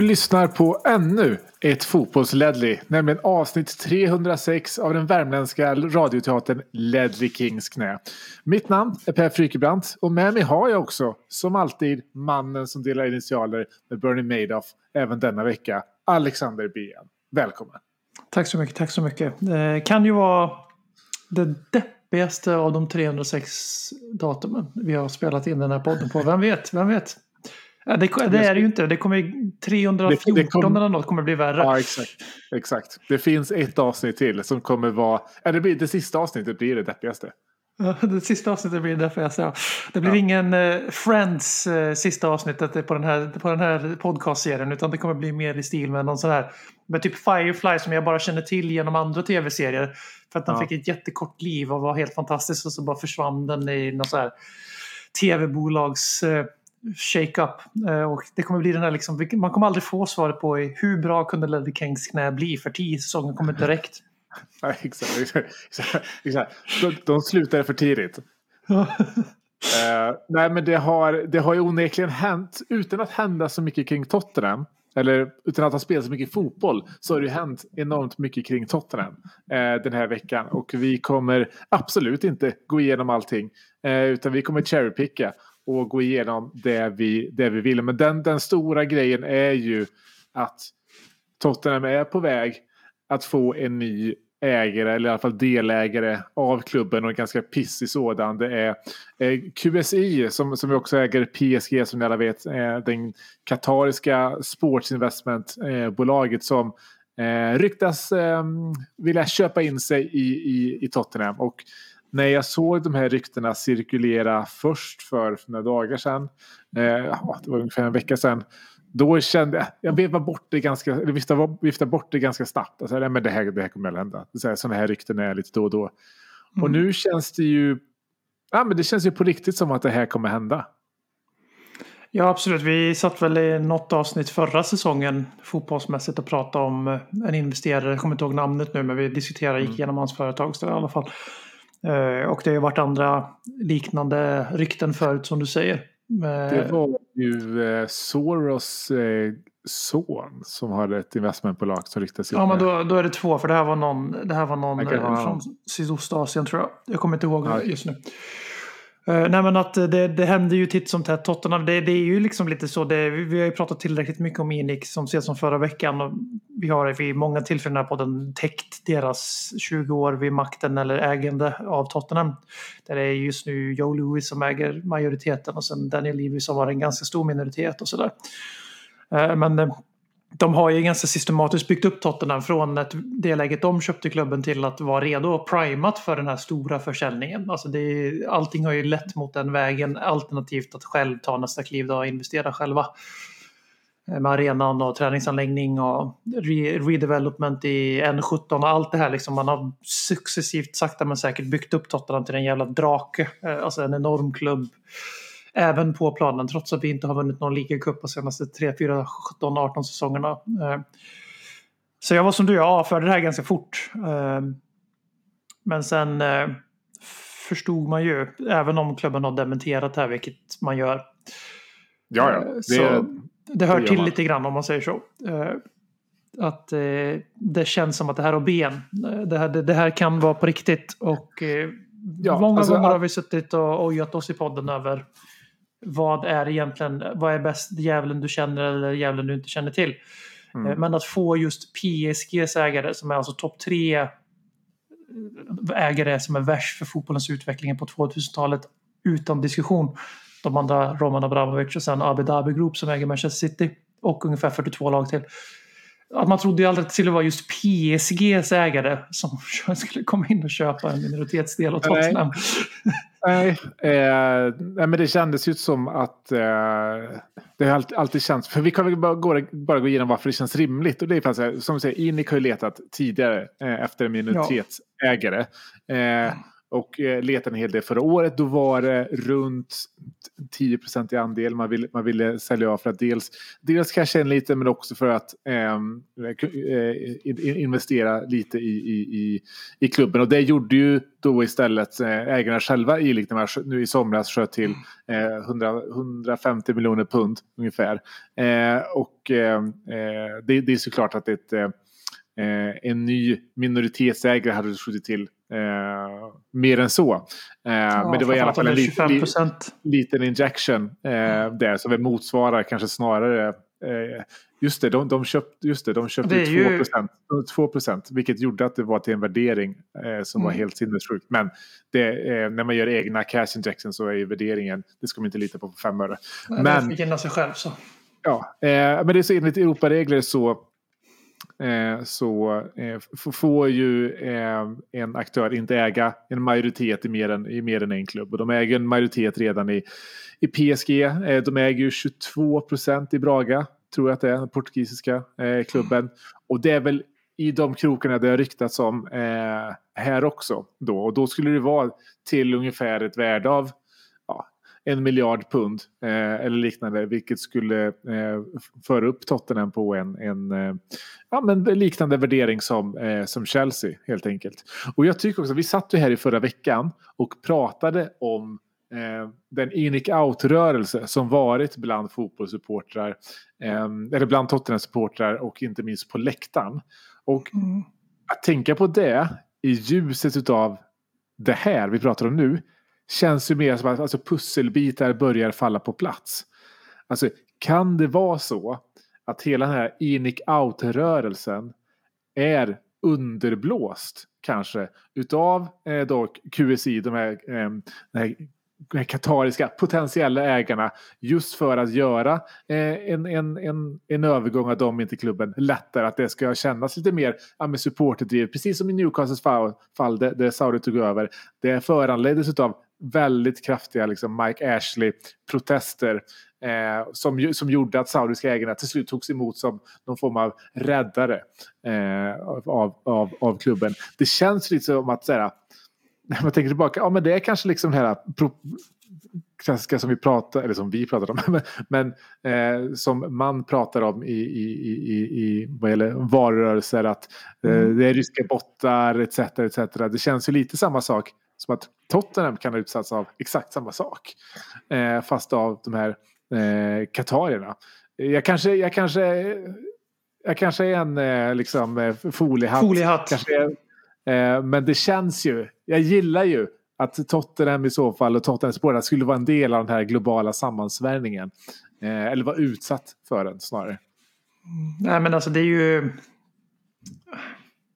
Du lyssnar på ännu ett fotbollsledley, nämligen avsnitt 306 av den värmländska radioteatern Ledley Kings knä. Mitt namn är Per Frykebrant och med mig har jag också, som alltid, mannen som delar initialer med Bernie Madoff även denna vecka, Alexander Bien. Välkommen! Tack så mycket, tack så mycket. Det kan ju vara det deppigaste av de 306 datumen vi har spelat in den här podden på. Vem vet, vem vet? Ja, det, det är det ju inte. Det kommer 314 Det- det kom- eller något kommer bli värre. Ja, exakt. exakt. Det finns ett avsnitt till som kommer vara... Ja, det, blir, det sista avsnittet blir det deppigaste. Ja, Det sista avsnittet blir därför jag säger. Det blir ingen eh, Friends eh, sista avsnittet på den här, på den här podcastserien utan det kommer bli mer i stil med någon sån här med typ Firefly som jag bara känner till genom andra tv-serier. För att den Ja. fick ett jättekort liv och var helt fantastisk och så bara försvann den i någon sån här tv-bolags eh, shake-up. Eh, och det kommer bli den här liksom, man kommer aldrig få svaret på hur bra kunde Ledley Kings knä bli för tio säsonger kommer inte räckt. Exakt, exakt, exakt, exakt. De, de slutade för tidigt. Eh, nej, men det har, det har ju onekligen hänt, utan att hända så mycket kring Tottenham, eller utan att ha spelat så mycket fotboll, så har det ju hänt enormt mycket kring Tottenham eh, den här veckan. Och vi kommer absolut inte gå igenom allting, eh, utan vi kommer cherrypicka och gå igenom det vi, det vi vill. Men den, den stora grejen är ju att Tottenham är på väg att få en ny ägare eller i alla fall delägare av klubben och en ganska pissig sådan. Det är eh, QSI som, som också äger PSG som ni alla vet. Eh, den katariska sportsinvestmentbolaget eh, som ryktas ehm, vilja köpa in sig i, i, i Tottenham. Och när jag såg de här ryktena cirkulera först för några dagar sedan, eh, det var ungefär en vecka sedan, då kände jag, jag vevade bort det ganska, eller viftade, viftade bort det ganska snabbt. Alltså, nej, men det, här, det här kommer att hända. Sådana här rykten är lite då och då. Och nu känns det ju, ja men det känns ju på riktigt som att det här kommer hända. Ja, absolut. Vi satt väl i något avsnitt förra säsongen fotbollsmässigt och pratade om en investerare. Jag kommer inte ihåg namnet nu, men vi diskuterade, gick igenom hans företag så i alla fall. Eh, Och det har ju varit andra liknande rykten förut som du säger. Eh, Det var ju eh, Soros son som hade ett investmentbolag som ryktades Ja, men då, då är det två, för det här var någon, det här var någon eh, från. Sydostasien tror jag. Jag kommer inte ihåg Ja. just nu. Eh, nej men att eh, det, det händer ju titt som tätt. Tottenham, det, det är ju liksom lite så. Det, vi vi har ju pratat tillräckligt mycket om Inik som ses som förra veckan. Och vi har vid många tillfällen här på den täckt deras 20 år vid makten eller ägande av Tottenham. Där det är just nu Joe Louis som äger majoriteten och sen Daniel Levy som har en ganska stor minoritet och sådär. Eh, men de har ju ganska systematiskt byggt upp Tottenham från ett, det läget de köpte klubben till att vara redo och primat för den här stora försäljningen. Alltså det är, allting har ju lett mot den vägen alternativt att själv ta nästa kliv då och investera själva. Eh, med arenan och träningsanläggning och re, redevelopment i N17 och allt det här. Liksom man har successivt sakta men säkert byggt upp Tottenham till en jävla drake. Eh, alltså en enorm klubb. Även på planen trots att vi inte har vunnit någon ligacup de senaste 3, 4, 17, 18 säsongerna. Eh, Så jag var som du, jag avförde det här ganska fort. Eh, Men sen eh, förstod man ju, även om klubben har dementerat det här, vilket man gör. Ja, ja. Det, Så det hör gör till lite grann om man säger så. Att det känns som att det här har ben. Det här, det, det här kan vara på riktigt. Och Ja, många alltså, gånger har vi suttit och ojat oss i podden över vad är egentligen, vad är bäst, djävulen du känner eller djävulen du inte känner till. Mm. Eh, Men att få just PSGs ägare som är alltså topp tre eh, ägare som är värst för fotbollens utveckling på 2000-talet utan diskussion. De andra, Roman Abramovic och sen Abu Dhabi Group som äger Manchester City och ungefär 42 lag till. Att man trodde ju aldrig att det skulle vara just PSGs ägare som skulle komma in och köpa en minoritetsdel av. Tottenham. Nej, eh, men det kändes ju som att eh, det har alltid, känts, för vi kan väl bara gå, bara gå igenom varför det känns rimligt. Och det är här, som du säger, Inik har ju letat tidigare eh, efter en minoritetsägare. Eh, och eh, letade en hel del förra året. Då var det runt 10 i andel man ville, man ville sälja av för att dels, dels casha in lite men också för att ehm, eh, investera lite i, i, i, i klubben. Och det gjorde ju då istället eh, ägarna själva i Lik nu i somras sköt till eh, 100, 150 miljoner pund ungefär. Eh, och ehm, eh, det, det är såklart att ett eh, eh en ny minoritetsägare hade skjutit till eh, mer än så. Eh, men det var i alla fall en li, 25 li, procent. liten injection eh, där som väl motsvarar kanske snarare eh, Just det, de, de köpte, just det, de köpte Det är 2 ju- procent, 2 procent, vilket gjorde att det var till en värdering eh, som var Mm. helt sinnessjukt. Men det, eh, när man gör egna cash injections så är ju värderingen, det ska man inte lita på för fem öre. Men... Det gynnar sig själv så. Ja, men det är så enligt Europaregler så, Eh, så eh, får ju eh, en aktör inte äga en majoritet i mer än, i mer än en klubb. Och de äger en majoritet redan i, i PSG. De äger ju 22 procent i Braga, tror jag att det är, den portugisiska klubben. Och det är väl i de krokarna det har ryktats om här också. Då. Och då skulle det vara till ungefär ett värde av en miljard pund eh, eller liknande, vilket skulle eh, föra upp Tottenham på en, en eh, ja, men liknande värdering som, eh, som Chelsea helt enkelt. Och jag tycker också, vi satt ju här i förra veckan och pratade om eh, den in out-rörelse som varit bland fotbollssupportrar, eh, eller bland Tottenham-supportrar och inte minst på läktaren. Och Mm. att tänka på det i ljuset av det här vi pratar om nu känns ju mer som att alltså, pusselbitar börjar falla på plats. Alltså, kan det vara så att hela den här in out-rörelsen är underblåst kanske utav eh, då QSI, de här, eh, de här de katariska potentiella ägarna just för att göra eh, en, en, en, en övergång av dem in till klubben lättare. Att det ska kännas lite mer ja, supporterdrivet. Precis som i Newcastles fall, fall där, där Saudi tog över. Det föranleddes av väldigt kraftiga liksom, Mike Ashley-protester eh, som, som gjorde att saudiska ägarna till slut togs emot som någon form av räddare eh, av, av, av klubben. Det känns lite som att så här, när man tänker tillbaka, ja men det är kanske liksom det här pro, klassiska som vi pratar, eller som vi pratar om, men, eh, som man pratar om i, i, i, i, i vad gäller varurörelser, att eh, det är ryska bottar etc. etc. Det känns ju lite samma sak som att Tottenham kan ha utsatts av exakt samma sak. Eh, fast av de här eh, katarierna. Jag kanske, jag kanske, jag kanske är en eh, liksom, eh, foliehatt. Foliehatt. Kanske är, Eh, men det känns ju, jag gillar ju att Tottenham i så fall och Tottenham supportrar skulle vara en del av den här globala sammansvärjningen. Eh, eller vara utsatt för den snarare. Nej men alltså det är ju...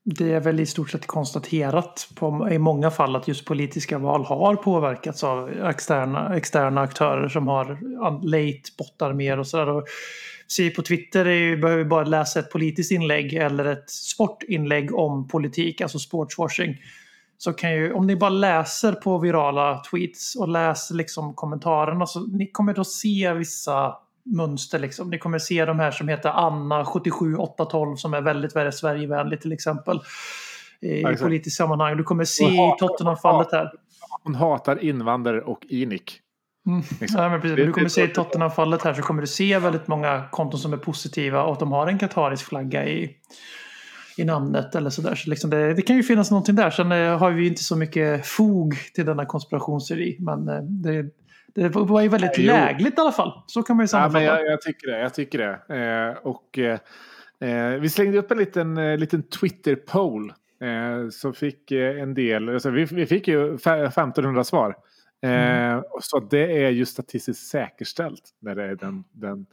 Det är väl i stort sett konstaterat på, i många fall att just politiska val har påverkats av externa, externa aktörer som har late bottar mer och sådär. Se på Twitter är ju, behöver vi bara läsa ett politiskt inlägg eller ett sportinlägg om politik, alltså sportswashing. Så kan ju, om ni bara läser på virala tweets och läser liksom kommentarerna så ni kommer då se vissa mönster. Liksom. Ni kommer se de här som heter Anna 77812 som är väldigt, väldigt Sverigevänlig till exempel. I exakt. politiskt sammanhang. Du kommer se i Tottenham-fallet här. Hon hatar invandrare och Inik. Mm. Liksom. Ja, men precis. Du kommer se i Tottenham-fallet här så kommer du se väldigt många konton som är positiva och att de har en katarisk flagga i, i namnet eller sådär. Så liksom det, det kan ju finnas någonting där. Sen eh, har vi inte så mycket fog till denna konspirationsteori. Men eh, det, det var ju väldigt Jo. lägligt i alla fall. Så kan man ju Ja, sammanfatta. men jag, jag tycker det. Jag tycker det. Eh, och, eh, eh, vi slängde upp en liten, eh, liten Twitter-poll. Eh, som fick eh, en del, alltså vi, vi fick ju fe- 1500 svar. Eh, Så det är ju statistiskt säkerställt när det är den, den,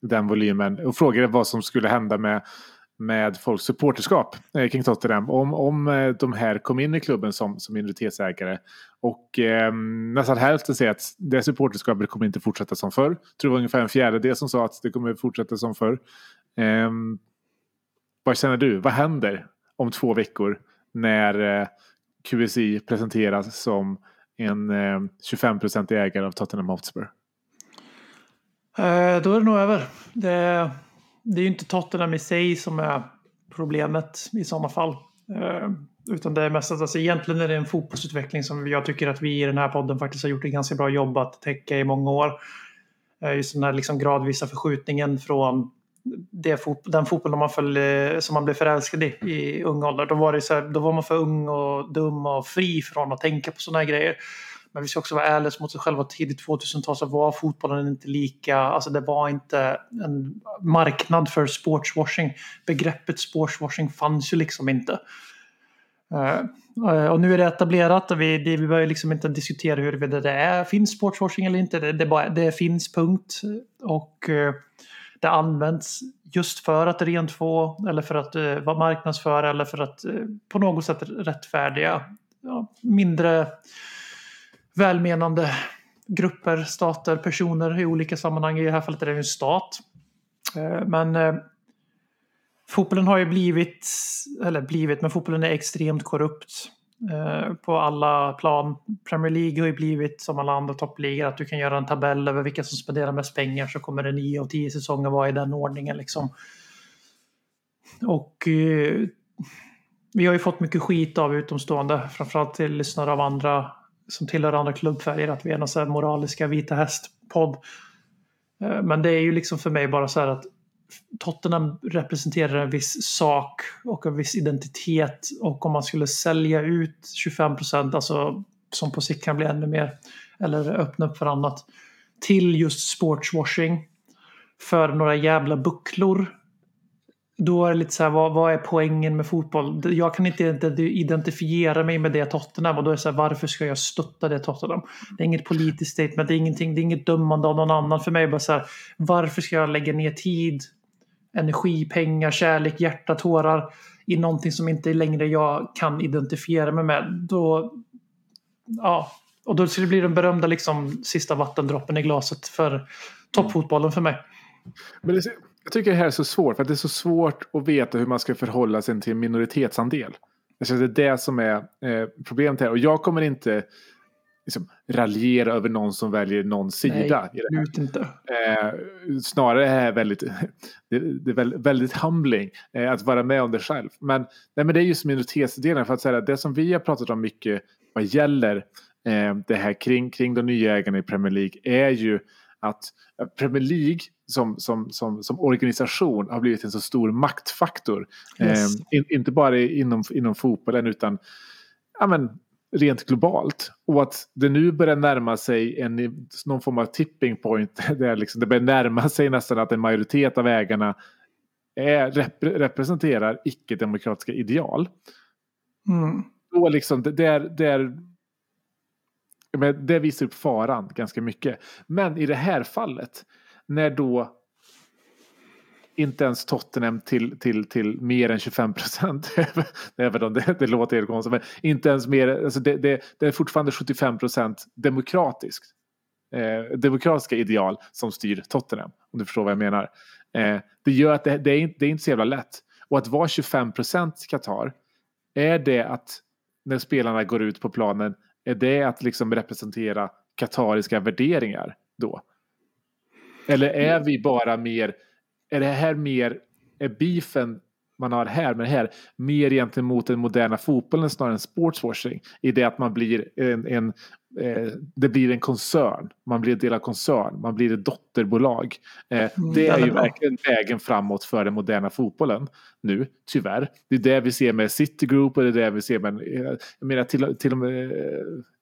den volymen. Och frågade vad som skulle hända med, med folks supporterskap eh, kring Tottenham. Om, om eh, de här kom in i klubben som, som minoritetsägare. Och eh, nästan hälften säger att det supporterskapet kommer inte fortsätta som förr. Jag tror det var ungefär en fjärdedel som sa att det kommer fortsätta som förr. Eh, vad känner du? Vad händer om två veckor när eh, QSI presenteras som en eh, 25-procentig ägare av Tottenham Hotspur? Eh, då är det nog över. Det, det är ju inte Tottenham i sig som är problemet i sådana fall. Eh, utan det är mest att alltså, egentligen är det en fotbollsutveckling som jag tycker att vi i den här podden faktiskt har gjort ett ganska bra jobb att täcka i många år. Eh, just den här liksom gradvisa förskjutningen från det fot den fotbollen man föll, eh, som man blev förälskad i i ung ålder. Då var, det så här, då var man för ung och dum och fri från att tänka på sådana här grejer. Men vi ska också vara ärliga mot oss själva. Tidigt 2000-tal så var fotbollen inte lika, alltså det var inte en marknad för sportswashing. Begreppet sportswashing fanns ju liksom inte. Eh, och nu är det etablerat och vi, vi börjar liksom inte diskutera huruvida det är, finns sportswashing eller inte. Det, det, bara, det finns, punkt. Och eh, det används just för att rentvå eller för att uh, vara marknadsföra eller för att på något sätt rättfärdiga ja, mindre välmenande grupper, stater, personer i olika sammanhang. I det här fallet är det en stat. Eh, men eh, fotbollen har ju blivit, eller blivit, men fotbollen är extremt korrupt eh, på alla plan. Premier League har ju blivit som alla andra toppligor att du kan göra en tabell över vilka som spenderar mest pengar så kommer det nio av tio säsonger vara i den ordningen liksom. Och vi har ju fått mycket skit av utomstående, framförallt till lyssnare av andra som tillhör andra klubbfärger, att vi är någon så här moraliska vita häst-podd. Eh, men det är ju liksom för mig bara så här att Tottenham representerar en viss sak och en viss identitet och om man skulle sälja ut 25 procent, alltså som på sikt kan bli ännu mer, eller öppna upp för annat, till just sportswashing för några jävla bucklor. Då är det lite så här, vad, vad är poängen med fotboll? Jag kan inte identifiera mig med det Tottenham och då är det så här, varför ska jag stötta det Tottenham? Det är inget politiskt statement, det är ingenting, det är inget dömande av någon annan. För mig bara så här, varför ska jag lägga ner tid energi, pengar, kärlek, hjärta, tårar i någonting som inte längre jag kan identifiera mig med. Då, ja, och då skulle det bli den berömda liksom, sista vattendroppen i glaset för toppfotbollen för mig. Men det, jag tycker det här är så svårt, för att det är så svårt att veta hur man ska förhålla sig till en minoritetsandel. Jag det är det som är eh, problemet här. Och jag kommer inte liksom, raljera över någon som väljer någon sida. Nej, absolut inte. Eh, snarare är väldigt, det, det är väldigt, väldigt humbling eh, att vara med om det själv. Men, nej, men det är just minoritetsdelen. För att säga det som vi har pratat om mycket vad gäller eh, det här kring, kring de nya ägarna i Premier League är ju att Premier League som, som, som, som organisation har blivit en så stor maktfaktor. Yes. Eh, in, inte bara inom, inom fotbollen utan ja, men, rent globalt. Och att det nu börjar närma sig en, någon form av tipping point. Där liksom det börjar närma sig nästan att en majoritet av ägarna är, rep representerar icke-demokratiska ideal. Mm. Och liksom, det, är, det, det visar upp faran ganska mycket. Men i det här fallet, när då inte ens Tottenham till, till, till mer än 25 procent. Även om det, det låter helt konstigt. Men inte ens mer, alltså det, det, det är fortfarande 75 procent demokratiskt. Eh, demokratiska ideal som styr Tottenham. Om du förstår vad jag menar. Eh, det gör att det, det, är inte, det är inte så jävla lätt. Och att vara 25 procent Qatar. Är det att när spelarna går ut på planen. Är det att liksom representera katariska värderingar då? Eller är vi bara mer är det här mer, är beefen man har här med det här mer egentligen mot den moderna fotbollen snarare än sportswashing. I det att man blir en, en eh, det blir en koncern. Man blir en del av koncern. Man blir ett dotterbolag. Eh, Mm, det är ju verkligen vägen framåt för den moderna fotbollen nu, tyvärr. Det är det vi ser med City Group och det är det vi ser med, eh, jag menar till, till och med,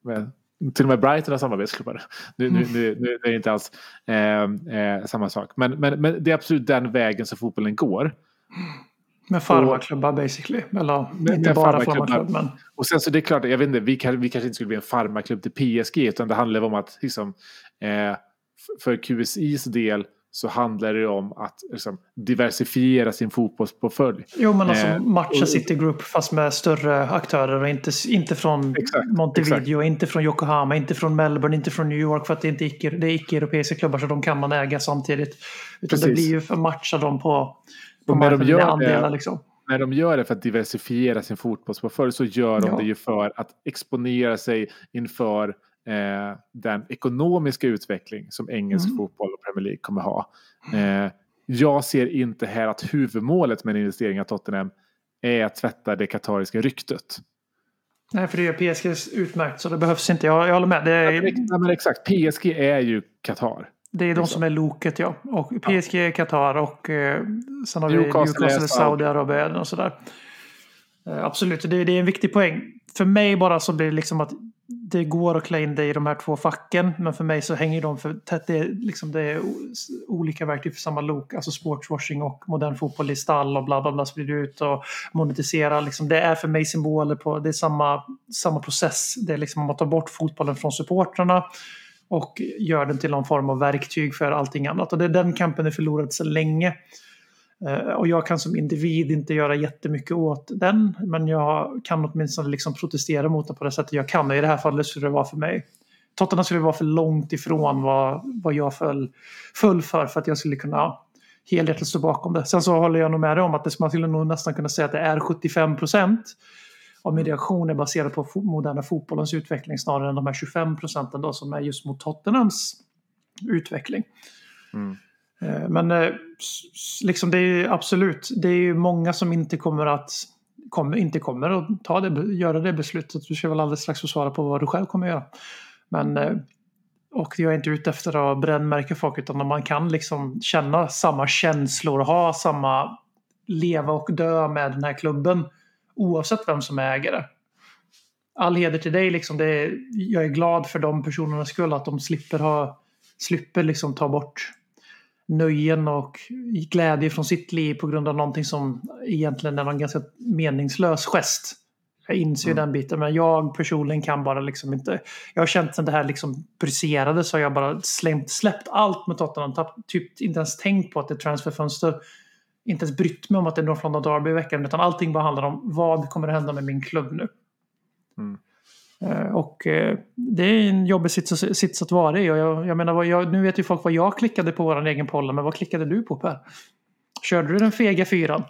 med till och med Brighton har samarbetsklubbar. Nu, nu, nu, nu är det inte alls eh, eh, samma sak. Men, men, men det är absolut den vägen som fotbollen går. Med farmarklubbar basically. Eller Med- inte med bara farmarklubbar. farmarklubb men. Och sen så det är klart, jag vet inte, vi, kan, vi kanske inte skulle bli en farmaklubb till PSG. Utan det handlar om att liksom, eh, för QSIs del så handlar det om att liksom, diversifiera sin fotbollsportfölj. Jo men alltså Eh, matcha och- City Group fast med större aktörer och inte, inte från Exakt, Montevideo, inte från Yokohama, inte från Melbourne, inte från New York för att det inte är icke- det är icke-europeiska klubbar så de kan man äga samtidigt. Utan det Precis. blir ju för att matcha dem på Och när de gör det- liksom. när de gör det för att diversifiera sin fotbollsportfölj så gör de Ja. det ju för att exponera sig inför eh, den ekonomiska utveckling som engelsk Mm. fotboll och Premier League kommer ha. Eh, jag ser inte här att huvudmålet med en investering av Tottenham är att tvätta det katariska ryktet. Nej, för det gör PSG utmärkt så det behövs inte. Jag, jag håller med. Det är, Ja, men exakt, PSG är ju Qatar. Det är de som är loket ja. Och PSG Qatar och eh, sen har vi Newcastle. Saudiarabien och sådär. Eh, absolut, det, det är en viktig poäng. För mig bara så blir det liksom att det går att klä in det i de här två facken. Men för mig så hänger de för tätt. Det är, liksom, det är olika verktyg för samma lok. Alltså sportswashing och modern fotboll i stall och bla bla bla sprider ut och monetisera. Liksom, det är för mig symboler på, det är samma, samma process. Det är liksom att ta bort fotbollen från supportrarna och gör den till någon form av verktyg för allting annat. Och det, den kampen är förlorad sedan länge. Eh, och jag kan som individ inte göra jättemycket åt den, men jag kan åtminstone liksom protestera mot den på det sättet jag kan. Och I det här fallet skulle det vara för mig. Tottenham skulle vara för långt ifrån vad, vad jag föll, föll för, för att jag skulle kunna helhjärtat stå bakom det. Sen så håller jag nog med dig om att det, man skulle nog nästan kunna säga att det är 75 procent av reaktion är baserad på moderna fotbollens utveckling snarare än de här 25 procenten då som är just mot Tottenhams utveckling. Eh, Men eh, liksom det är absolut, det är ju många som inte kommer att kommer, inte kommer att ta det, göra det beslutet. Du ska väl alldeles strax få svara på vad du själv kommer att göra. Men, eh, och jag är inte ute efter att brännmärka folk utan man kan liksom känna samma känslor, ha samma leva och dö med den här klubben oavsett vem som är ägare. All heder till dig, liksom är, jag är glad för de personernas skull att de slipper, ha, slipper liksom ta bort nöjen och glädje från sitt liv på grund av någonting som egentligen är en ganska meningslös gest. Jag inser ju den biten, men jag personligen kan bara liksom inte... Jag har känt sen det här liksom briserade så har jag bara släppt, släppt allt med Tottenham. Typ inte ens tänkt på att det är transferfönster. Inte ens brytt mig om att det är North London Derby i veckan, utan allting bara handlar om vad kommer att hända med min klubb nu. Eh, Och eh, det är en jobbig sits, sits att vara i. Och jag, jag menar, jag, nu vet ju folk vad jag klickade på vår egen poll, men vad klickade du på Per? Körde du den fega fyran?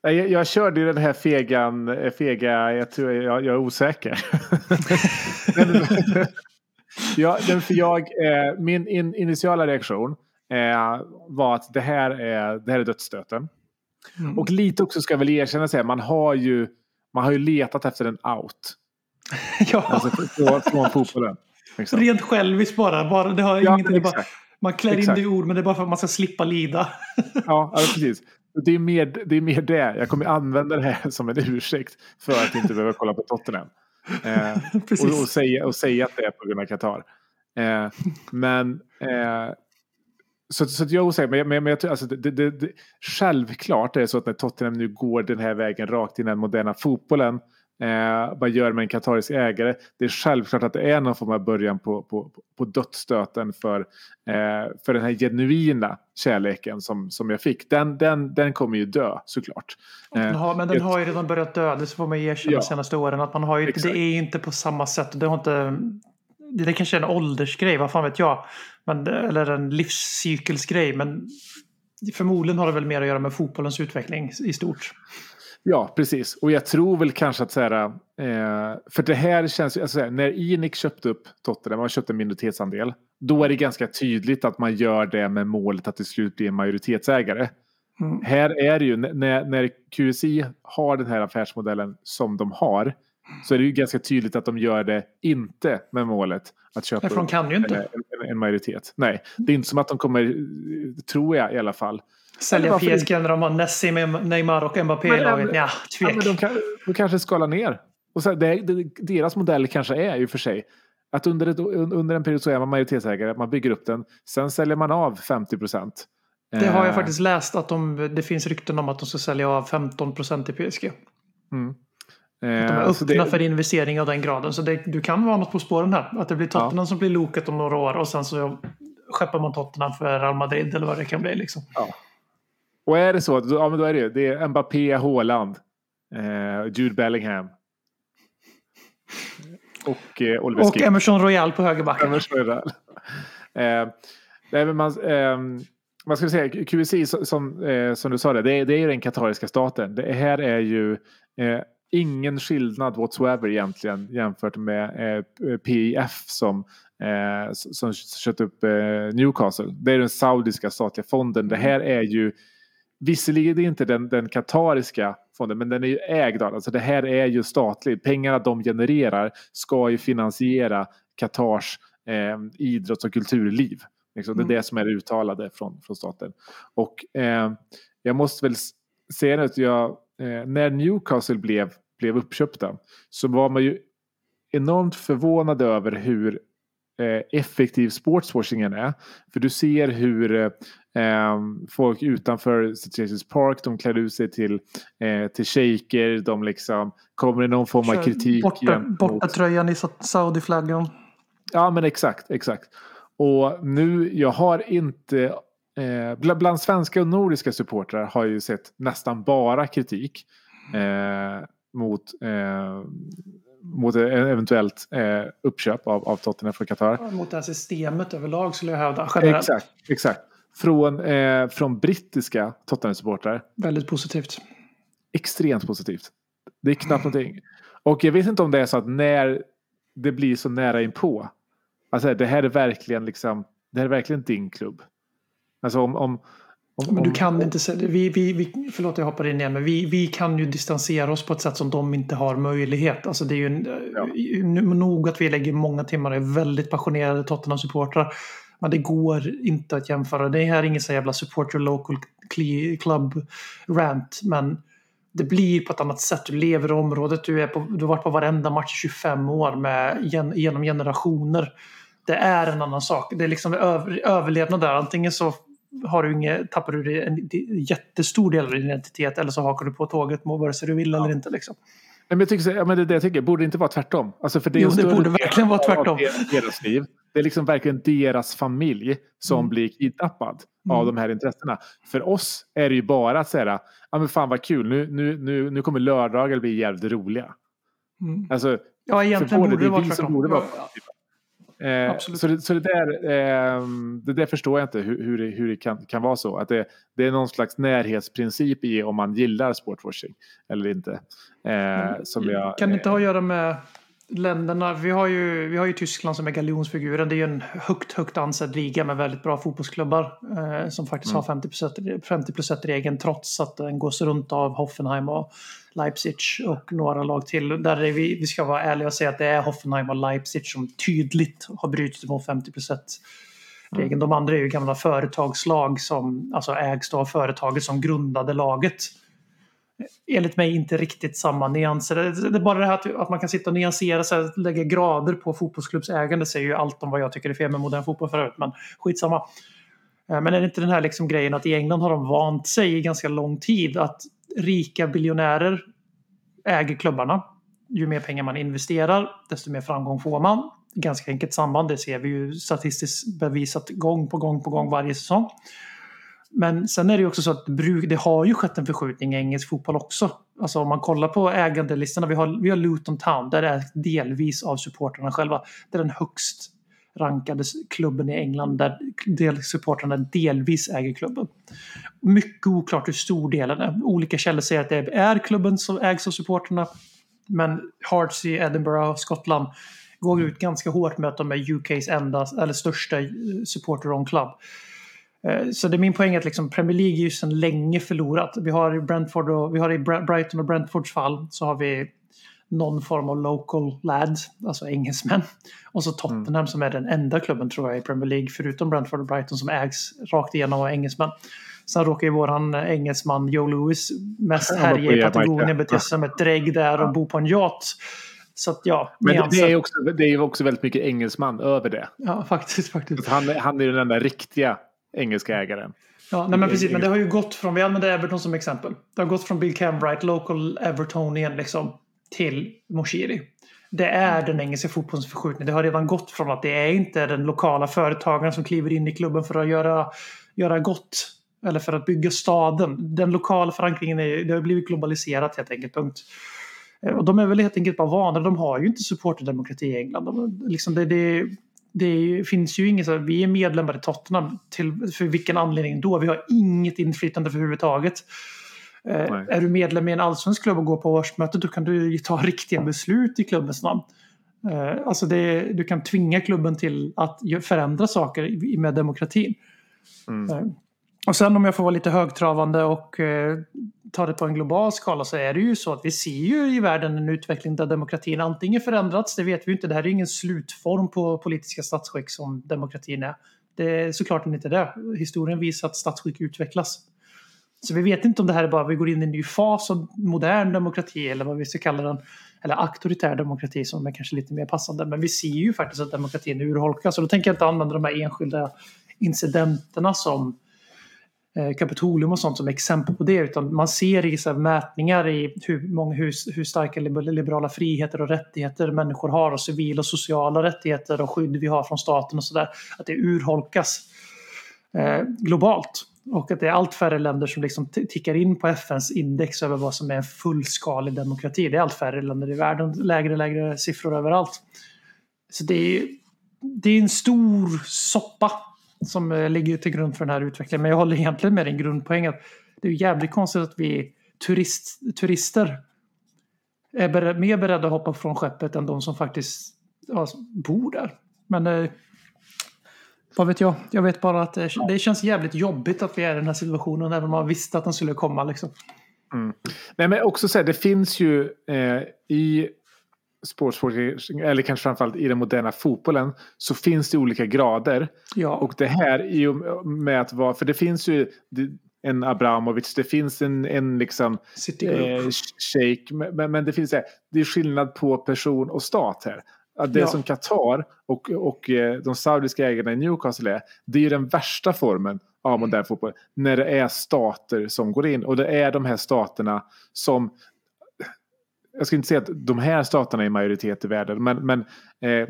Jag, jag körde ju den här fegan, eh, fega, jag tror jag, jag är osäker. Ja, den, för jag, min in, initiala reaktion eh, var att det här är, det här är dödsstöten. Mm. Och lite också ska jag väl erkänna sig, man har ju, man har ju letat efter en out. ja, Alltså från, från fotbollen. Liksom. rent själviskt bara. bara det har Ja, ingenting, bara, man klär in Exakt. det i ord, men det är bara för att man ska slippa lida. Ja, ja precis. Det är, mer, det är mer det. Jag kommer använda det här som en ursäkt för att inte behöva kolla på Tottenham. Eh, och, och, säga, och säga att det är på grund av Qatar. Eh, men eh, så, så jag är osäker, men, men, men jag alltså, det, det, det, självklart är det så att när Tottenham nu går den här vägen rakt in i den moderna fotbollen, eh, vad gör med en katarisk ägare? Det är självklart att det är någon form av början på, på, på dödsstöten för, eh, för den här genuina kärleken som, som jag fick. Den, den, den kommer ju dö såklart. Eh, Den har, men den har ju redan börjat dö, det får man erkänna Ja. de senaste åren. Att man har ju, det är inte på samma sätt. Det, har inte, det, kanske är en åldersgrej, vad fan vet jag. Men, eller en livscykelsgrej. Men förmodligen har det väl mer att göra med fotbollens utveckling i stort. Ja, precis. Och jag tror väl kanske att så här, eh, för det här känns ju, alltså, här, när Enic köpte upp Tottenham, man köpte en minoritetsandel, då är det ganska tydligt att man gör det med målet att till slut bli en majoritetsägare. Mm. Här är det ju, när, när QSI har den här affärsmodellen som de har, så är det ju ganska tydligt att de gör det inte med målet att köpa Nej, för de kan ju inte. en, en majoritet. Nej, det är inte som att de kommer, tror jag i alla fall, Sälja PSG när de har Messi, med Neymar och Mbappé i laget. Ja, tvek. de, kan, de kanske skalar ner. Och så, det, det, deras modell kanske är ju för sig att under, ett, under en period så är man majoritetsägare, man bygger upp den, sen säljer man av 50 procent. Det har jag faktiskt läst att de, det finns rykten om att de ska sälja av 15 procent i PSG. De är Eh, så öppna det, för investering av den graden. Så det, du kan vara något på spåren här. Att det blir Tottenham som blir loket om några år och sen så skeppar man Tottenham för Real Madrid eller vad det kan bli. Liksom. och är det så, ja, men då är det ju det är Mbappé, Haaland, eh, Jude Bellingham och eh, Oliver Och Skip. Emerson Royal på högerbacken. Är det- Eh, nej, men man, ehm, vad ska säga, som, som, eh, som du sa, det, det, är, det är ju den katariska staten. Det här är ju eh, ingen skillnad whatsoever egentligen jämfört med eh, PIF som, eh, som köpte upp eh, Newcastle. Det är den saudiska statliga fonden. Det här är ju Visserligen inte den, den katariska fonden, men den är ju ägd av, alltså det här är ju statligt. Pengarna de genererar ska ju finansiera Katars eh, idrotts och kulturliv. Liksom. Det är Mm. det som är det uttalade från, från staten. Och eh, jag måste väl säga att jag, eh, när Newcastle blev, blev uppköpta så var man ju enormt förvånad över hur eh, effektiv sportswashingen är. För du ser hur eh, folk utanför St. James Park, de klär ut sig till, eh, till shejker, de liksom kommer i någon form av kritik. Borta, borta tröjan i Saudi-flaggan. Ja, men exakt, exakt. Och nu, jag har inte, eh, bland, svenska och nordiska supportrar har jag ju sett nästan bara kritik eh, mot, eh, mot ett eventuellt eh, uppköp av, av Tottenham för Qatar. Mot det här systemet överlag skulle jag hävda. Generellt. Exakt, exakt. Från, eh, från brittiska Tottenham-supportrar. Väldigt positivt. Extremt positivt. Det är knappt någonting. Och jag vet inte om det är så att när det blir så nära inpå. Alltså det här är verkligen liksom, det här är verkligen din klubb. Alltså om... om, om Men du om- kan inte säga vi, vi, vi, Förlåt jag hoppar in igen. Men vi, vi kan ju distansera oss på ett sätt som de inte har möjlighet. Alltså det är ju en, Ja. nu- nog att vi lägger många timmar och är väldigt passionerade Tottenham-supportrar. Men det går inte att jämföra. Det här är ingen så jävla support your local club rant. Men det blir på ett annat sätt. Du lever i området. Du, är på, du har varit på varenda match i 25 år med, gen, genom generationer. Det är en annan sak. Det är liksom över, överlevnad där. Antingen så har du inget, tappar du det- en jättestor del av din identitet eller så hakar du på tåget vare sig du vill eller inte. Liksom. Nej, men jag tycker, så- ja, men det är det jag tycker. Borde det inte vara tvärtom? Alltså för det Jo, det borde verkligen vara tvärtom. deras- liv. Det är liksom verkligen deras familj som Mm. blir kidnappad Mm. av de här intressena. För oss är det ju bara att säga, ja men fan vad kul, nu, nu, nu, nu kommer lördagar bli jävligt roliga. Mm. Alltså, Ja, egentligen borde det vara vi som tvärtom. borde vara Ja, positiva. Eh, Absolut. så, det, så det där, eh, det där förstår jag inte hur, hur, det, hur det kan, kan vara så. Att det, det är någon slags närhetsprincip i om man gillar sportwashing eller inte. Eh, som jag, Kan det inte ha att göra med länderna? Vi har ju, vi har ju Tyskland som är galjonsfiguren. Det är ju en högt, högt ansedd liga med väldigt bra fotbollsklubbar. Eh, som faktiskt Mm. har 50 plus 1, 50 plus 1 regeln trots att den gås runt av Hoffenheim och Leipzig och några lag till. Där är vi, vi ska vara ärliga och säga att det är Hoffenheim och Leipzig som tydligt har brutit mot 50 plus 1 regeln. De andra är ju gamla företagslag som alltså ägs av företaget som grundade laget enligt mig inte riktigt samma nyanser. Det är bara det här att, att man kan sitta och nyansera sig, lägga grader på fotbollsklubbsägande säger ju allt om vad jag tycker är fel med modern fotboll förut, men skitsamma. Eh, men är det inte den här liksom grejen att i England har de vant sig i ganska lång tid att rika biljonärer äger klubbarna. Ju mer pengar man investerar, desto mer framgång får man. Ganska enkelt samband, det ser vi ju statistiskt bevisat gång på gång på gång varje säsong. Men sen är det ju också så att bruk, det har ju skett en förskjutning i engelsk fotboll också. Alltså om man kollar på ägandelistorna, vi har, vi har Luton Town, där det är delvis av supportrarna själva. Det är den högst rankade klubben i England där del, supportrarna delvis äger klubben. Mycket oklart hur stor delen är. Olika källor säger att det är klubben som ägs av supportrarna. Men Hearts i Edinburgh, Skottland, går ut ganska hårt med att de är UKs enda, eller största eh, supporter on club. Så det är min poäng att liksom Premier League är ju sedan länge förlorat. Vi har i Brentford och vi har i Brighton och Brentfords fall så har vi någon form av local lads, alltså engelsmän. Och så Tottenham som är den enda klubben tror jag i Premier League förutom Brentford och Brighton som ägs rakt igenom av engelsmän. Sen råkar ju våran engelsman Joe Lewis mest härja i. Patagonien, bete sig som ett drägg där och bo på en yacht. Så att ja, Men det, det, nyanser. är också, det är ju också väldigt mycket engelsman över det. Ja, faktiskt. faktiskt. Han, är- han är den enda riktiga engelska ägaren. Ja, nej men precis. Men det har ju gått från, vi använder Everton som exempel. Det har gått från Bill Cambright, local Evertonian liksom, till Moshiri. Det är den engelska fotbollens förskjutning. Det har redan gått från att det är inte den lokala företagaren som kliver in i klubben för att göra, göra gott. Eller för att bygga staden. Den lokala förankringen är, det har blivit globaliserat helt enkelt. Punkt. Eh, Och de är väl helt enkelt bara vana. De har ju inte supporterdemokrati i England. De, liksom det, det, det ju, finns ju inget så vi är medlemmar i Tottenham. Till, för vilken anledning då? Vi har inget inflytande överhuvudtaget. Eh, Nej. är du medlem i en allsvensk klubb och går på årsmöte då kan du ta riktiga beslut i klubbens namn. Eh, alltså det, du kan tvinga klubben till att förändra saker med demokratin. Mm. Eh, och sen om jag får vara lite högtravande och tar det på en global skala så är det ju så att vi ser ju i världen en utveckling där demokratin antingen förändrats, det vet vi ju inte, det här är ingen slutform på politiska statsskick som demokratin är. Det är såklart inte det. Historien visar att statsskick utvecklas. Så vi vet inte om det här är bara vi går in i en ny fas av modern demokrati eller vad vi ska kalla den. Eller auktoritär demokrati som är kanske lite mer passande. Men vi ser ju faktiskt att demokratin urholkas. Och då tänker jag inte använda de här enskilda incidenterna som Eh, Kapitolium och sånt som exempel på det. Utan man ser i så här mätningar i hur, många, hur, hur starka liberala friheter och rättigheter människor har och civila och sociala rättigheter och skydd vi har från staten och sådär. Att det urholkas eh, globalt. Och att det är allt färre länder som liksom tickar in på FNs index över vad som är en fullskalig demokrati. Det är allt färre länder i världen, lägre och lägre siffror överallt. Så det är, det är en stor soppa som eh, ligger till grund för den här utvecklingen. Men jag håller egentligen med din grundpoäng att det är jävligt konstigt att vi turist, turister är bered, mer beredda att hoppa från skeppet än de som faktiskt ja, bor där. Men eh, vad vet jag? Jag vet bara att det, det känns jävligt jobbigt att vi är i den här situationen även om man visste att den skulle komma. Liksom. Mm. Nej, men också så här, det finns ju eh, i sportsport, eller kanske framförallt i den moderna fotbollen, så finns det olika grader. Ja, Och det här i och med att vara, för det finns ju en Abramovic, det finns en, en liksom eh, shake, men, men det finns det, det är skillnad på person och stat här. Att det Ja. som Qatar och, och eh, de saudiska ägarna i Newcastle är, det är ju den värsta formen av modern fotboll. När det är stater som går in. Och det är de här staterna som jag ska inte säga att de här staterna är majoritet i världen, men, men eh,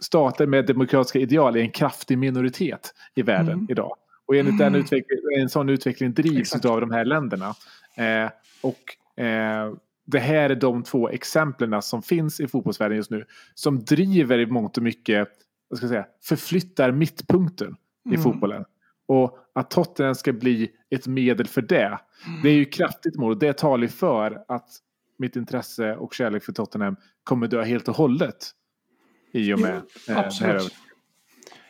stater med demokratiska ideal är en kraftig minoritet i världen Mm. idag. Och enligt den utveckling, en sån utveckling drivs Exakt. av de här länderna. Eh, och eh, det här är de två exemplen som finns i fotbollsvärlden just nu. Som driver i mångt och mycket, vad ska jag säga, förflyttar mittpunkten i Mm. fotbollen. Och att Tottenham ska bli ett medel för det. Det är ju kraftigt mål och det talar ju för att mitt intresse och kärlek för Tottenham kommer dö helt och hållet. I och med eh, det här. absolut.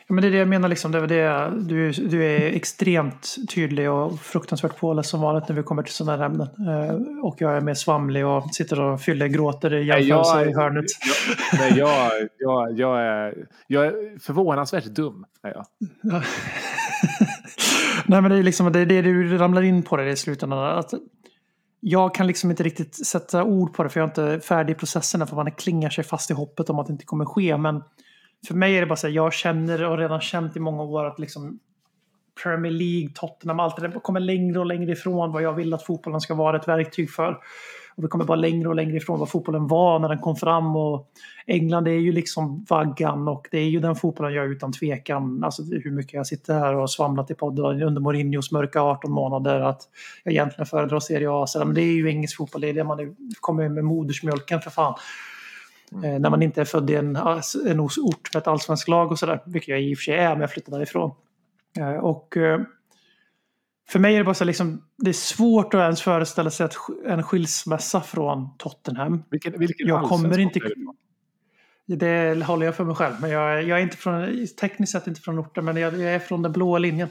Ja, men det är det jag menar. Liksom. Det är det, du, du är extremt tydlig och fruktansvärt påläst som vanligt när vi kommer till sådana här ämnen. Eh, och jag är mer svamlig och sitter och fyller gråter i Nej, jämförelse jag- i hörnet. Jag, nej, jag, jag, jag, är, jag är förvånansvärt dum. Är jag. Nej, men det är liksom det, det du ramlar in på det i slutändan. Att jag kan liksom inte riktigt sätta ord på det för jag är inte färdig i processen för man klingar sig fast i hoppet om att det inte kommer ske. Men för mig är det bara så här, jag känner och har redan känt i många år att liksom Premier League, Tottenham, allt det där kommer längre och längre ifrån vad jag vill att fotbollen ska vara ett verktyg för. Och vi kommer bara längre och längre ifrån vad fotbollen var när den kom fram. Och England är ju liksom vaggan och det är ju den fotbollen jag utan tvekan, alltså hur mycket jag sitter här och svamlat i podden under Mourinhos mörka 18 månader att jag egentligen föredrar Serie A. Men det är ju engelsk fotboll, det är det man kommer med modersmjölken för fan. Eh, när man inte är född i en, en ort med ett allsvenskt lag och sådär, vilket jag i och för sig är, men jag flyttade därifrån. Eh, och eh, för mig är det bara så liksom, det är svårt att ens föreställa sig att en skilsmässa från Tottenham. Vilken, vilken Jag kommer inte- det? Det håller jag för mig själv. Men jag, jag är inte från, tekniskt sett inte från orten, men jag, jag är från den blåa linjen.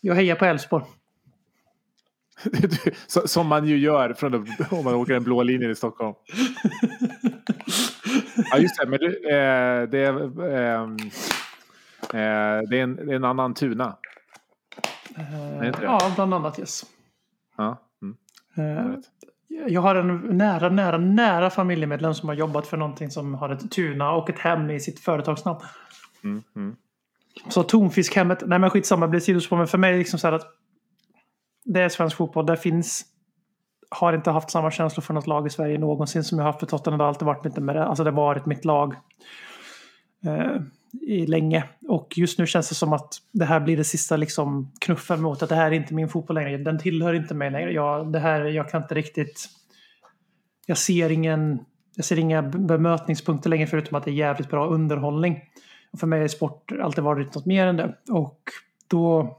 Jag hejar på Elfsborg. Som man ju gör från den, om man åker den blå linjen i Stockholm. Ja, just det. Men du, eh, det, är, ehm, eh, det, är en, det är en annan tuna. Det det? Ja, bland annat yes. Ja. Mm. Eh, jag. Jag har en nära, nära, nära familjemedlem som har jobbat för någonting som har ett tuna och ett hem i sitt företagsnamn. Mm, mm. Så tonfiskhemmet, nej men skitsamma, det blir sidospår. Men för mig är det liksom så här att det är svensk fotboll. Där finns, har inte haft samma känslor för något lag i Sverige någonsin som jag har haft för Tottenham. Det har alltid varit mitt, med det. Alltså det varit mitt lag Eh, i länge. Och just nu känns det som att det här blir det sista liksom, knuffen mot att det här är inte min fotboll längre. Den tillhör inte mig längre. Jag, det här, jag kan inte riktigt... Jag ser ingen... Jag ser inga bemötningspunkter längre förutom att det är jävligt bra underhållning. Och för mig har sport alltid varit något mer än det. Och då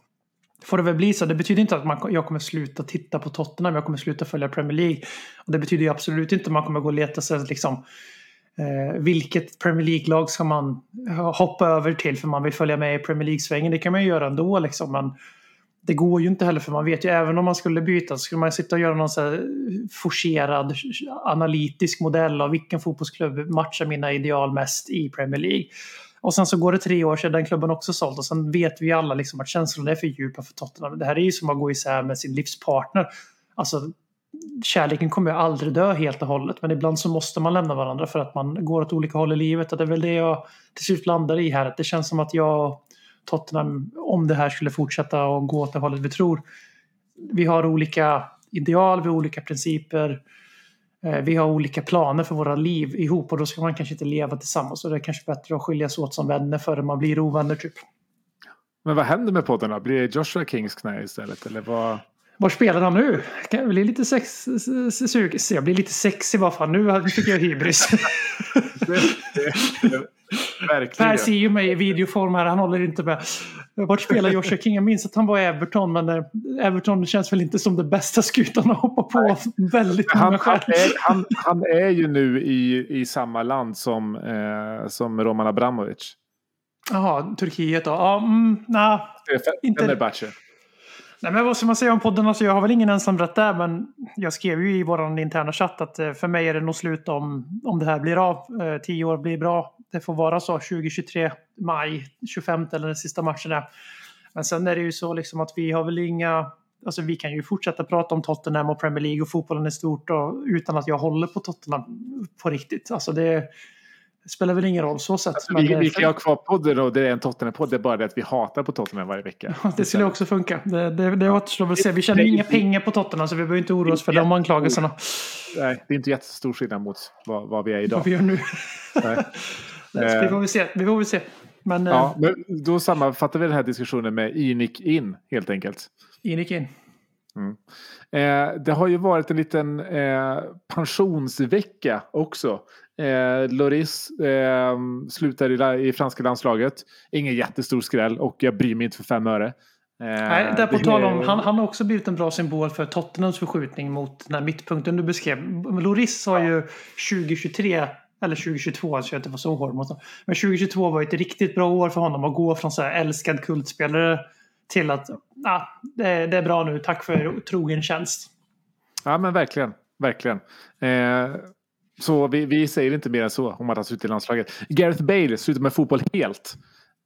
får det väl bli så. Det betyder inte att man, jag kommer sluta titta på Tottenham, jag kommer sluta följa Premier League. Och det betyder ju absolut inte att man kommer gå och leta sig liksom, eh, vilket Premier League-lag ska man hoppa över till för man vill följa med i Premier League-svängen. Det kan man ju göra ändå liksom. Men det går ju inte heller för man vet ju även om man skulle byta så skulle man sitta och göra någon så här forcerad analytisk modell av vilken fotbollsklubb matchar mina ideal mest i Premier League. Och sen så går det tre år sedan den klubben också sålt och sen vet vi alla liksom att känslorna är för djupa för Tottenham. Det här är ju som att gå isär med sin livspartner. Alltså kärleken kommer ju aldrig dö helt och hållet men ibland så måste man lämna varandra för att man går åt olika håll i livet och det är väl det jag till slut landar i här. Att det känns som att jag och Tottenham, om det här skulle fortsätta och gå åt det hållet vi tror, vi har olika ideal, vi har olika principer. Eh, vi har olika planer för våra liv ihop och då ska man kanske inte leva tillsammans. Och det är kanske bättre att skiljas åt som vänner före man blir ovänner typ. Men vad händer med podden då? Blir det Joshua Kings knä istället? Eller vad? Var spelar han nu? Kan jag bli lite sex, sug, jag blir lite sexig vad fan. Nu fick jag hybris. Verkligen. Per ser ju mig i videoform här, han håller inte med. Vart spelar Joshua King? Jag minns att han var i Everton, men eh, Everton känns väl inte som det bästa skutan att hoppa på väldigt Han, många han, är, han, han är ju nu i, i samma land som, eh, som Roman Abramovic. Jaha, Turkiet då? Ja, mm, nej. Inte- Fenerbahce. Nej, men vad ska man säga om podden? Alltså, jag har väl ingen ensamrätt där, men jag skrev ju i vår interna chatt att eh, för mig är det nog slut om, om det här blir av. Eh, tio år blir bra. Det får vara så 2023, maj, 25 eller den sista matchen är. Men sen är det ju så liksom att vi har väl inga... Alltså vi kan ju fortsätta prata om Tottenham och Premier League och fotbollen i stort och, utan att jag håller på Tottenham på riktigt. Alltså det, det spelar väl ingen roll så sett. men, Vi, eh, vi kan ju ha kvar podden och det är en Tottenham-podd. Det är bara det att vi hatar på Tottenham varje vecka. Det skulle också funka. Det, det, det återstår väl att se. Vi tjänar inga pengar på Tottenham så vi behöver inte oroa oss för de anklagelserna. Nej, det är inte jättestor skillnad mot vad, vad vi är idag. Vad vi gör nu. Nej. Vi får väl se. Vi får väl se. Men eh, Ja, men då sammanfattar vi den här diskussionen med Inik in helt enkelt. in in. Eh, det har ju varit en liten eh, pensionsvecka också. Eh, Loris eh, slutar i, i franska landslaget. Ingen jättestor skräll och jag bryr mig inte för fem öre. Eh, Nej, där på tal om, han, han har också blivit en bra symbol för Tottenhams förskjutning mot den här mittpunkten du beskrev. Loris har ju 2023, eller 2022, alltså jag inte var så hård mot honom. Men 2022 var ett riktigt bra år för honom att gå från så här älskad kultspelare till att ah, det, är- det är bra nu, tack för trogen tjänst. Ja, men verkligen. Verkligen. Eh, så vi, vi säger inte mer än så om att han slutar i landslaget. Gareth Bale slutar med fotboll helt.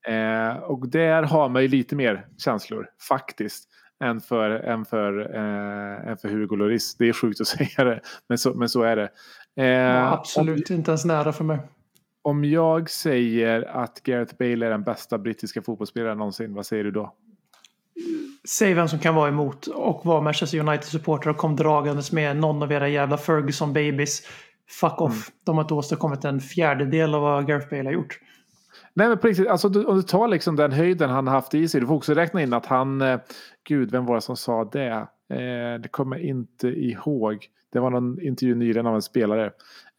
Eh, och där har man ju lite mer känslor faktiskt. Än för, än för, eh, än för Hugo Lloris. Det är sjukt att säga det. Men så, men så är det. Eh, Ja, absolut inte ens nära för mig. Om jag säger att Gareth Bale är den bästa brittiska fotbollsspelaren någonsin, vad säger du då? Säg vem som kan vara emot och vara Manchester United-supporter och kom dragandes med någon av era jävla Ferguson-babies. Fuck off. De har inte åstadkommit en fjärdedel av vad Gareth Bale har gjort. Nej men riktigt, alltså, du- om du tar liksom den höjden han har haft i sig. Du får också räkna in att han, eh, gud vem var det som sa det? Eh, det kommer jag inte ihåg. Det var någon intervju nyligen av en spelare.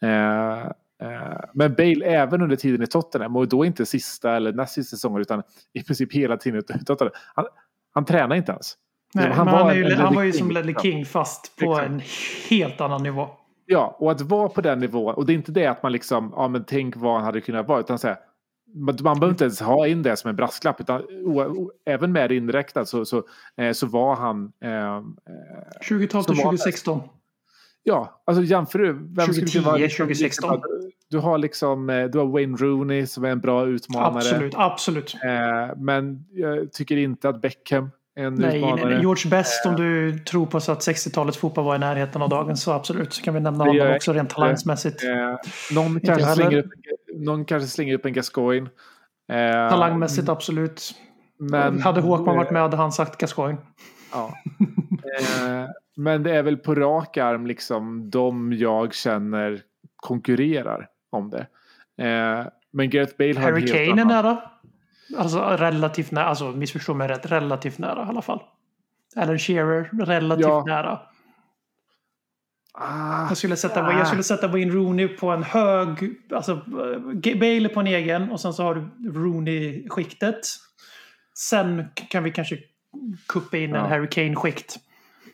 Eh, eh, men Bale även under tiden i Tottenham och då inte sista eller näst sista säsongen utan i princip hela tiden i Tottenham. Han, han tränar inte ens. Nej, han var han, är ju, han var ju som Ledley liksom. King fast på Exakt. en helt annan nivå. Ja, och att vara på den nivån. Och det är inte det att man liksom, ja men tänk vad han hade kunnat vara. Utan så här, man, behöver inte ens ha in det som en brasklapp. Utan o, o, även med det inräknat så, så, eh, så var han... Eh, eh, 2012 till Som var 2016. ja, alltså jämför du. Vem skulle 2010, kunna liksom 2016. Du har liksom, eh, du har Wayne Rooney som är en bra utmanare. Absolut, absolut. Eh, men jag tycker inte att Beckham är en Nej, utmanare. nej. George Best, om du tror på så att 60-talets fotboll var i närheten av dagens, så absolut. Så kan vi nämna honom också rent talangsmässigt. Eh, någon, kanske slänger upp, någon kanske slänger upp en Gascoigne. Eh, Talangmässigt, absolut. men, hade Håkman varit med hade han sagt Gascoigne. Ja. Eh, men det är väl på rak arm liksom de jag känner konkurrerar om det. Eh, men Gareth Bale har en Harry Kane är nära. Alltså relativt nära, alltså missförstå mig rätt, relativt nära i alla fall. Alan Shearer, relativt Ja. nära. Ah, Jag skulle sätta, jag skulle sätta Wayne Rooney på en hög... Alltså, eh, Bale på en egen och sen så har du Rooney-skiktet. Sen kan vi kanske kuppa in en Ja. Harry Kane-skikt.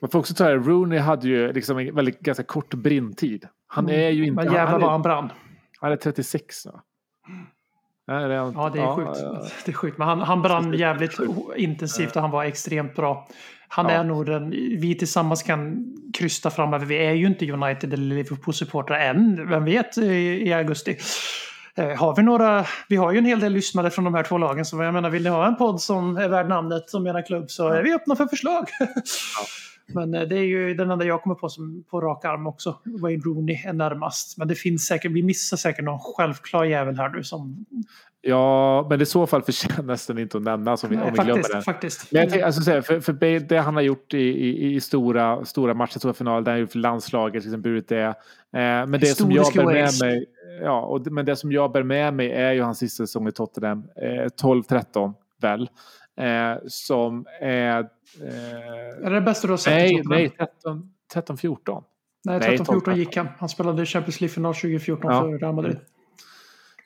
Man får också ta det, Rooney hade ju liksom en väldigt ganska kort brintid. Han är ju inte... Mm. Men jävlar vad han brann. Han är 36 nu. Ja, det är, Ja, det är sjukt. Det är sjukt. Men han, han brann jävligt intensivt och han var extremt bra. Han Ja. är nog den... Vi tillsammans kan krysta framöver. Vi är ju inte United eller Liverpool-supportrar än. Vem vet i, i augusti. Eh, Har vi några... Vi har ju en hel del lyssnare från de här två lagen. Så jag menar, vill ni ha en podd som är värd namnet som menar klubb så är vi öppna för förslag. Men eh, det är ju den enda jag kommer på som på rak arm också. Wayne Rooney är närmast. Men det finns säkert, vi missar säkert någon självklar jävel här nu som... Ja, men i så fall förtjänas den inte att nämnas om vi, om vi glömmer faktiskt, den. faktiskt. Men jag alltså, för, för det han har gjort i, i, i stora, stora matcher, stora finaler, där han gjort för landslaget, liksom burit det. Eh, men det som jag bär med mig, ja, och, det- men det som jag bär med mig är ju hans sista säsong i Tottenham, eh, 12-13 väl, eh, som är... Eh, Är det bästa du har sett? nej, nej, 13, 13-14. Nej, Nej, 13-14 12-13. gick han. Han spelade Champions League-final 2014 Ja. för Real Madrid.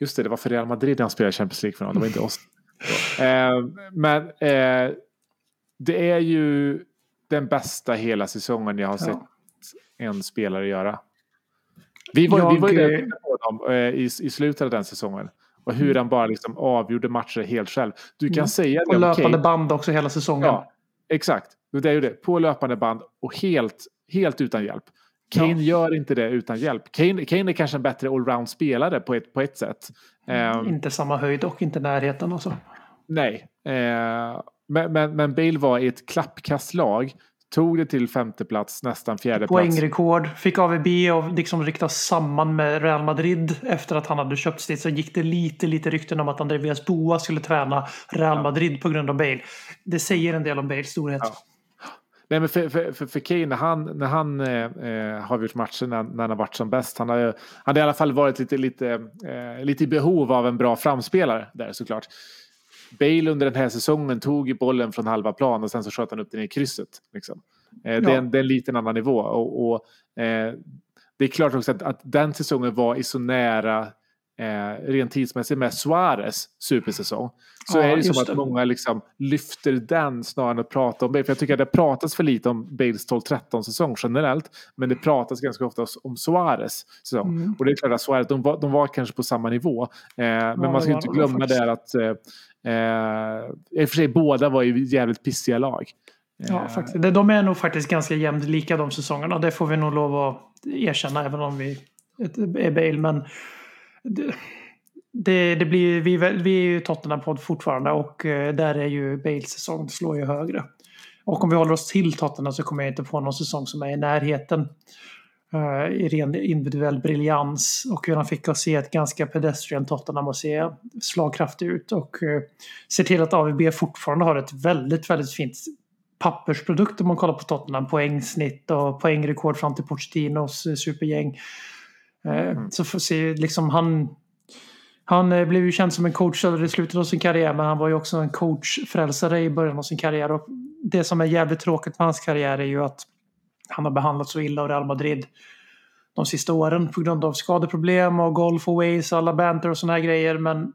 Just det, det var för Real Madrid han spelade Champions League-final, det var inte oss. Eh, men eh, det är ju den bästa hela säsongen jag har sett en spelare göra. Vi var, vi Jag, var ju där eh, på honom eh, i, i slutet av den säsongen. Och hur han bara liksom avgjorde matcher helt själv. Du kan Mm. säga På det om löpande Kane. band också hela säsongen. Ja, exakt. Det är ju det. På löpande band och helt, helt utan hjälp. Kane Ja. gör inte det utan hjälp. Kane, Kane är kanske en bättre allround-spelare på ett, på ett sätt. Ehm, Inte samma höjd och inte närheten. Och så. Nej, eh, men, men, men Bale var i ett klappkastlag. Tog det till femte plats, nästan fjärde plats. Poängrekord. Fick AVB och liksom riktas samman med Real Madrid efter att han hade köpts dit. Så gick det lite, lite rykten om att Andreas Boa skulle träna Real Madrid på grund av Bale. Det säger en del om Bales storhet. Ja. Nej, men för, för, för, för Kane, när han, när han eh, eh, har gjort matcher när, när han har varit som bäst. Han har, han har i alla fall varit lite, lite, eh, lite i behov av en bra framspelare där såklart. Bale under den här säsongen tog ju bollen från halva plan och sen så sköt han upp den i krysset. Liksom. Eh, det, är Ja. en, det är en liten annan nivå. Och, och, eh, det är klart också att, att den säsongen var i så nära eh, rent tidsmässigt med Suarez supersäsong. Så Ja, är det som att det. många liksom lyfter den snarare än att prata om Bale. För jag tycker att det pratas för lite om Bales 12-13 säsong generellt. Men det pratas ganska ofta om Suarez säsong. Mm. Och det är klart att Suarez, de var, de var kanske på samma nivå. Eh, men det man ska inte glömma där att eh, eh, i och för sig båda var ju jävligt pissiga lag. Ja, Eh, faktiskt. De- är nog faktiskt ganska jämnt lika de säsongerna. Det får vi nog lov att erkänna även om vi är Bale. Men det, det, blir, vi, vi är ju Tottenham-podd fortfarande och eh, där är ju Bales säsong slår ju högre. Och om vi håller oss till Tottenham så kommer jag inte på någon säsong som är i närheten i ren individuell briljans. Och hur han fick oss se ett ganska pedestrian Tottenham och se slagkraftig ut. Och eh, ser till att AVB fortfarande har ett väldigt, väldigt fint pappersprodukt om man kollar på Tottenham. Poängsnitt och poängrekord fram till Pochettinos eh, supergäng. Eh, Så får se, liksom han... Han eh, blev ju känd som en coach i slutet av sin karriär men han var ju också en coachfrälsare i början av sin karriär. Och det som är jävligt tråkigt med hans karriär är ju att han har behandlats så illa av Real Madrid de sista åren på grund av skadeproblem och golf och ways och alla banter och såna här grejer. Men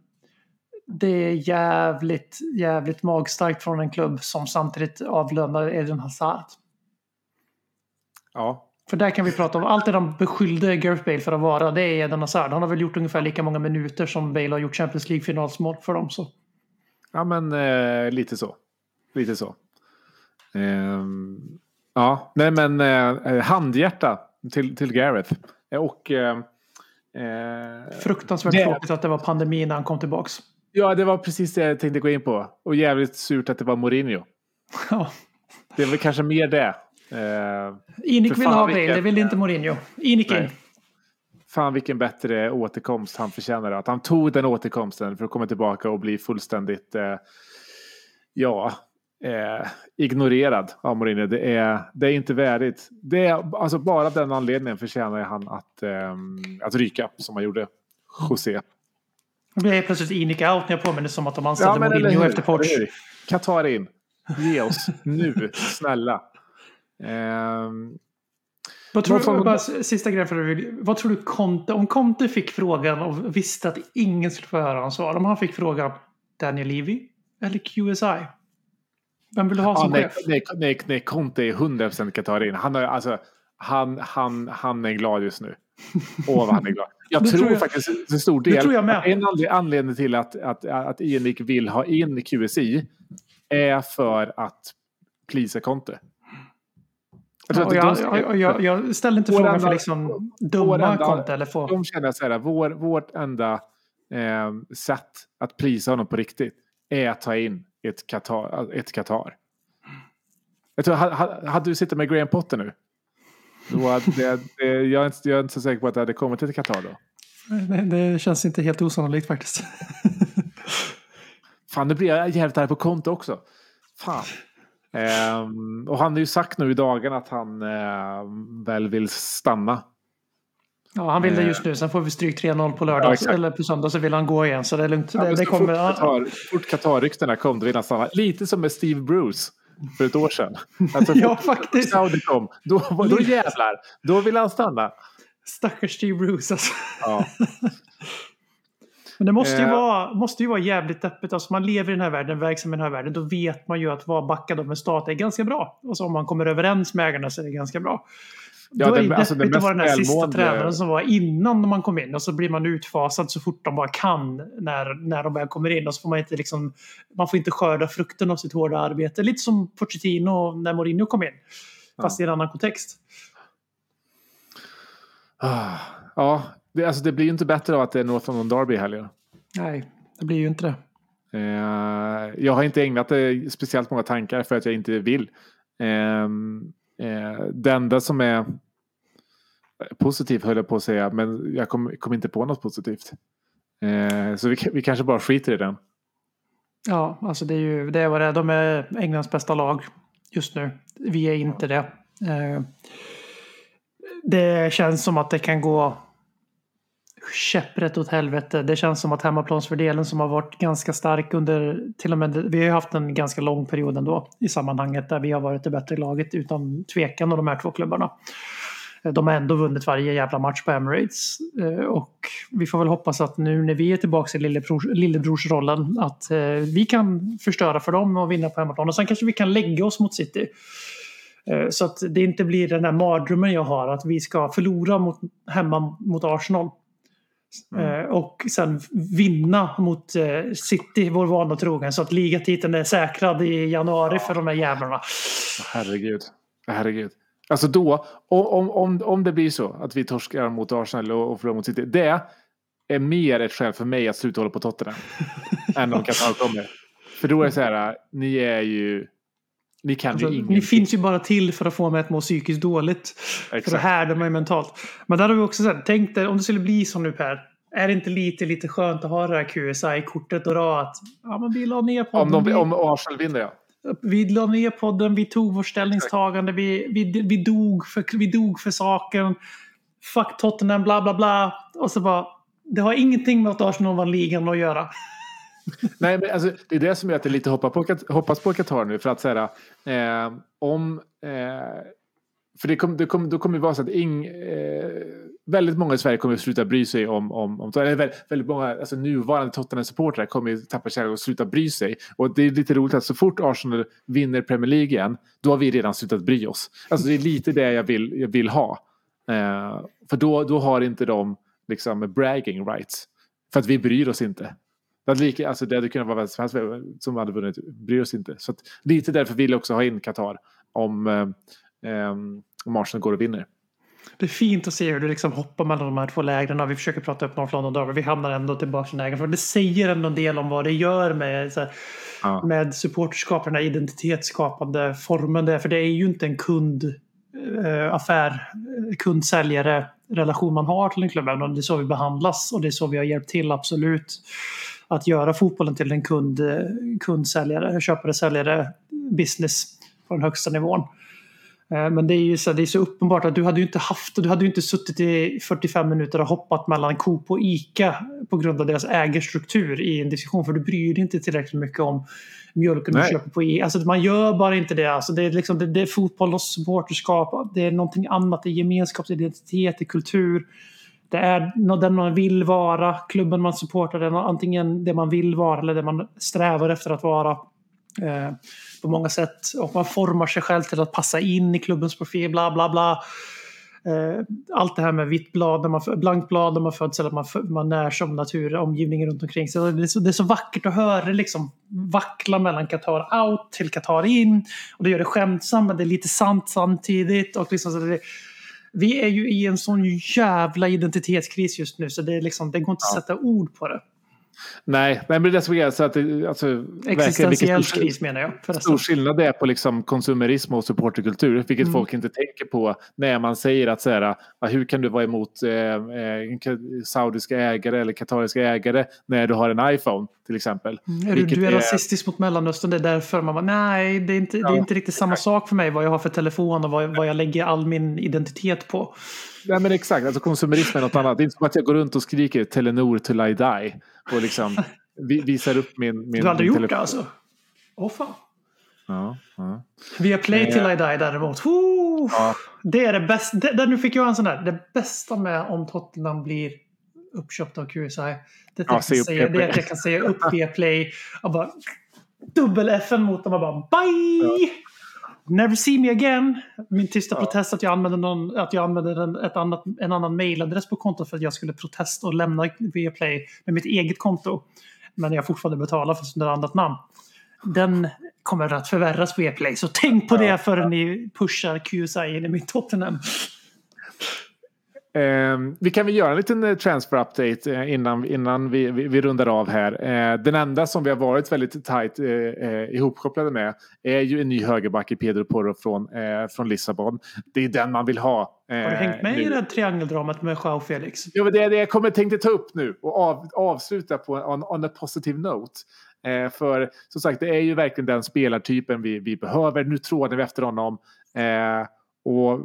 det är jävligt, jävligt magstarkt från en klubb som samtidigt avlönar Eden Hazard. ja, För där kan vi prata om allt det de beskyllde Gareth Bale för att vara. Det är Eden Hazard. Han har väl gjort ungefär lika många minuter som Bale har gjort Champions League-finalsmål för dem. Så. ja, men eh, lite så. Lite så. Ehm, ja, nej men eh, handhjärta till, till Gareth. Eh, Och... Eh, eh, Fruktansvärt Det- tråkigt att det var pandemi när han kom tillbaks. Ja, det var precis det jag tänkte gå in på. Och jävligt surt att det var Mourinho. Ja. Det är väl kanske mer det. Eh, För vill ha vilken- Bale, det vill inte Mourinho. Inic in. Fan vilken bättre återkomst han förtjänar. Att han tog den återkomsten för att komma tillbaka och bli fullständigt eh, ja, eh, ignorerad av Mourinho. Det är, det är inte värdigt. Det är, alltså bara av den anledningen förtjänar han att, eh, att ryka som han gjorde. José. Det blir plötsligt Inic out när jag påminner som att de anställde eller Mourinho efter Poch. Qatar in. Ge oss nu, snälla. Ehm, Vad tror du, bara, sista grejen för dig. Vad tror du Conte, om Conte fick frågan och visste att ingen skulle få höra hans svar. Om han fick frågan Daniel Levy eller QSI? Vem vill du ha Ja, som nej, chef? nej, nej, nej, Conte är 100% Katarin. Han, har, alltså, han, han, han är glad just nu. Åh, vad han är glad. Jag tror, tror jag- faktiskt till stor det del tror jag med. att en anle- anledning till att, att, att Enrik vill ha in QSI är för att plisa Conte. Jag att jag, jag, jag, ställer inte frågan enda- för liksom dumma Conte eller få... de känner så här, vår, vårt enda eh, sätt att prisa honom på riktigt är att ta in ett Qatar. Ett Qatar. Jag tror, ha- ha- hade du suttit med Graham Potter nu? Då hade det, det, jag, är inte, jag är inte så säker på att det hade kommit till Qatar då. Det, det känns inte helt osannolikt faktiskt. Fan, nu blir jag jävligt arg på konto också. Fan. Ehm, och han har ju sagt nu i dagarna att han eh, väl vill stanna. Ja, han vill det Eh. just nu. Sen får vi stryk 3-0 på Ja, lördag. exakt. eller på söndag så vill han gå igen. Så det är lugnt. Ja, det, det kommer... Fort Qatar- fort Qatar-ryktena kom, då vill han stanna. Lite som med Steve Bruce för ett år sedan. Alltså, Ja, faktiskt. Saudi kom, då, då jävlar, då vill han stanna. Stackars Steve Bruce alltså. Ja. Men det måste ju, Eh. vara, måste ju vara jävligt deppigt. Alltså man lever i den här världen, verksam i den här världen. Då vet man ju att vara backad av en stat är ganska bra. Och så om man kommer överens med ägarna så är det ganska bra. Ja, då är det alltså, den deppigt att vara den här sista tränaren som var innan man kom in. Och så blir man utfasad så fort de bara kan när, när de väl kommer in. Och så får man inte liksom, man får inte skörda frukten av sitt hårda arbete. Lite som Pochettino när Mourinho kom in. Fast i en annan kontext. Ah, Ja, det, alltså, det blir ju inte bättre av att det är North London Derby i helgen. Nej, det blir ju inte det. Eh, jag har inte ägnat det speciellt många tankar för att jag inte vill. Ehm, eh, det enda som är positivt höll jag på att säga, men jag kom, kom inte på något positivt. Eh, så vi, vi kanske bara skiter i den. Ja, alltså det är ju det är vad det är. De är Englands bästa lag just nu. Vi är inte det. Eh, Det känns som att det kan gå käpprätt åt helvete. Det känns som att hemmaplansfördelen som har varit ganska stark under till och med vi har ju haft en ganska lång period ändå i sammanhanget där vi har varit det bättre laget utan tvekan av de här två klubbarna. Eh, de har ändå vunnit varje jävla match på Emirates. Eh, och vi får väl hoppas att nu när vi är tillbaka i lillebrors, lillebrorsrollen att eh, vi kan förstöra för dem och vinna på hemmaplan. Och sen kanske vi kan lägga oss mot City. Så att det inte blir den här mardrömmen jag har att vi ska förlora mot, hemma mot Arsenal. Eh, Och sen vinna mot eh, City, vår vana trogen. Så att ligatiteln är säkrad i januari för de här jävlarna. Herregud. Herregud. Alltså då, om, om, om det blir så att vi torskar mot Arsenal och förlorar mot City. Det är mer ett skäl för mig att sluta hålla på Tottenham. än om Qatar kommer. För då är det så här, ni är ju... Ni kan Alltså, ju ni finns ju bara till för att få mig att må psykiskt dåligt. För att Exakt. härda mig mentalt. Men där har vi också sagt, tänk dig om det skulle bli som nu Per. Är det inte lite, lite skönt att ha det här QSI-kortet och dra att ja, men vi la ner podden. Om, de, om Arsenal vinner ja. vi la ner podden, vi tog vårt ställningstagande, vi, vi, vi, dog för, vi dog för saken. Fuck Tottenham, bla bla bla. Och så bara, det har ingenting med att Arsenal vann ligan att göra. Nej, men alltså, det är det som gör att det är lite hoppa på, hoppas på Qatar nu. För att säga eh, om... Eh, för det kom, det kom, då kommer det vara så att ing, eh, väldigt många i Sverige kommer att sluta bry sig om... om, om eller väldigt, väldigt många alltså nuvarande Tottenham-supportrar kommer att tappa kärlek och sluta bry sig. Och det är lite roligt att så fort Arsenal vinner Premier League igen, då har vi redan slutat bry oss. Alltså det är lite det jag vill, jag vill ha. Eh, för då, då har inte de liksom bragging rights. För att vi bryr oss inte. Det hade, lika, alltså det hade kunnat vara vem som helst som hade vunnit. Bryr oss inte. Så att, lite därför vill jag också ha in Qatar om, eh, om Arsenal går och vinner. Det är fint att se hur du liksom hoppar mellan de här två lägren. Vi försöker prata upp North London Derby. Vi hamnar ändå tillbaka i lägren. För det säger ändå en del om vad det gör med, så här, Ja. med supporterskap, den här identitetsskapande formen. Det är. För det är ju inte en kund, eh, affär, kund-säljare relation man har till en klubb. Det är så vi behandlas och det är så vi har hjälpt till absolut att göra fotbollen till en kund, eh, kundsäljare, köpare-säljare business på den högsta nivån. Eh, Men det är ju så, det är så uppenbart att du hade ju inte haft du hade ju inte suttit i 45 minuter och hoppat mellan Coop och Ica på grund av deras ägarstruktur i en diskussion. För du bryr dig inte tillräckligt mycket om mjölken du Nej. köper på Ica. Alltså man gör bara inte det. Alltså det, är liksom, det, det är fotboll och supporterskap. Det är någonting annat. Det är gemenskapsidentitet, det är kultur. Det är den man vill vara. Klubben man supportar. Det är antingen det man vill vara eller det man strävar efter att vara eh, på många sätt. Och man formar sig själv till att passa in i klubbens profil, bla bla bla. Eh, allt det här med vitt blad, när man, blankt blad när man föds eller man, man närs om natur, omgivningen runt omkring. Så det, är så, det är så vackert att höra det liksom vackla mellan Qatar out till Qatar in. Och det gör det skämtsamt, men det är lite sant samtidigt. Och liksom, så det, vi är ju i en sån jävla identitetskris just nu så det, liksom, det går inte att sätta ord på det. Nej, men det är det som är så att det, alltså, Existentiell stor, kris menar jag. Förresten. stor skillnad det är på liksom konsumerism och supporterkultur. Vilket Mm. folk inte tänker på när man säger att så här, "Ah, hur kan du vara emot eh, eh, ka- saudiska ägare eller katariska ägare när du har en iPhone till exempel. Är du, du är är- rasistisk mot Mellanöstern, det är därför man bara nej, det är inte, det är Ja, inte riktigt samma sak för mig vad jag har för telefon och vad, vad jag lägger all min identitet på. Nej men exakt, alltså konsumerism är något annat. Det är inte som att jag går runt och skriker Telenor till I die och liksom vi- visar upp min, min Du har aldrig gjort det alltså? Åh fan. Ja, ja. Via Play till I die däremot. Woo! Ja. Det är det bästa. Det, där nu fick jag en sån där. Det bästa med om Tottenham blir uppköpt av QSI. Det, Ja, jag, säga, det jag kan säga upp via Play och bara dubbel FN mot dem och bara bye! Never see me again. Min tysta protest att jag använde, någon, att jag använde en, ett annat, en annan mailadress på kontot för att jag skulle protesta och lämna Viaplay med mitt eget konto. Men jag fortfarande betalar för ett annat namn. Den kommer att förvärras på Viaplay. Så tänk på det förrän ni pushar QSI in i mitt Tottenham. Ehm, vi kan väl göra en liten eh, transfer update eh, innan, innan vi, vi, vi rundar av här. Eh, den enda som vi har varit väldigt tajt eh, ihopkopplade med är ju en ny högerback i Pedro Porro från, från Lissabon. Det är den man vill ha. Har du hängt med nu. i det här triangeldramat med Joao Felix? Ja, men det är det jag kommer tänkte ta upp nu och av, avsluta på on, on a positive note. Eh, för som sagt, det är ju verkligen den spelartypen vi, vi behöver. Nu trådar vi efter honom. Eh, och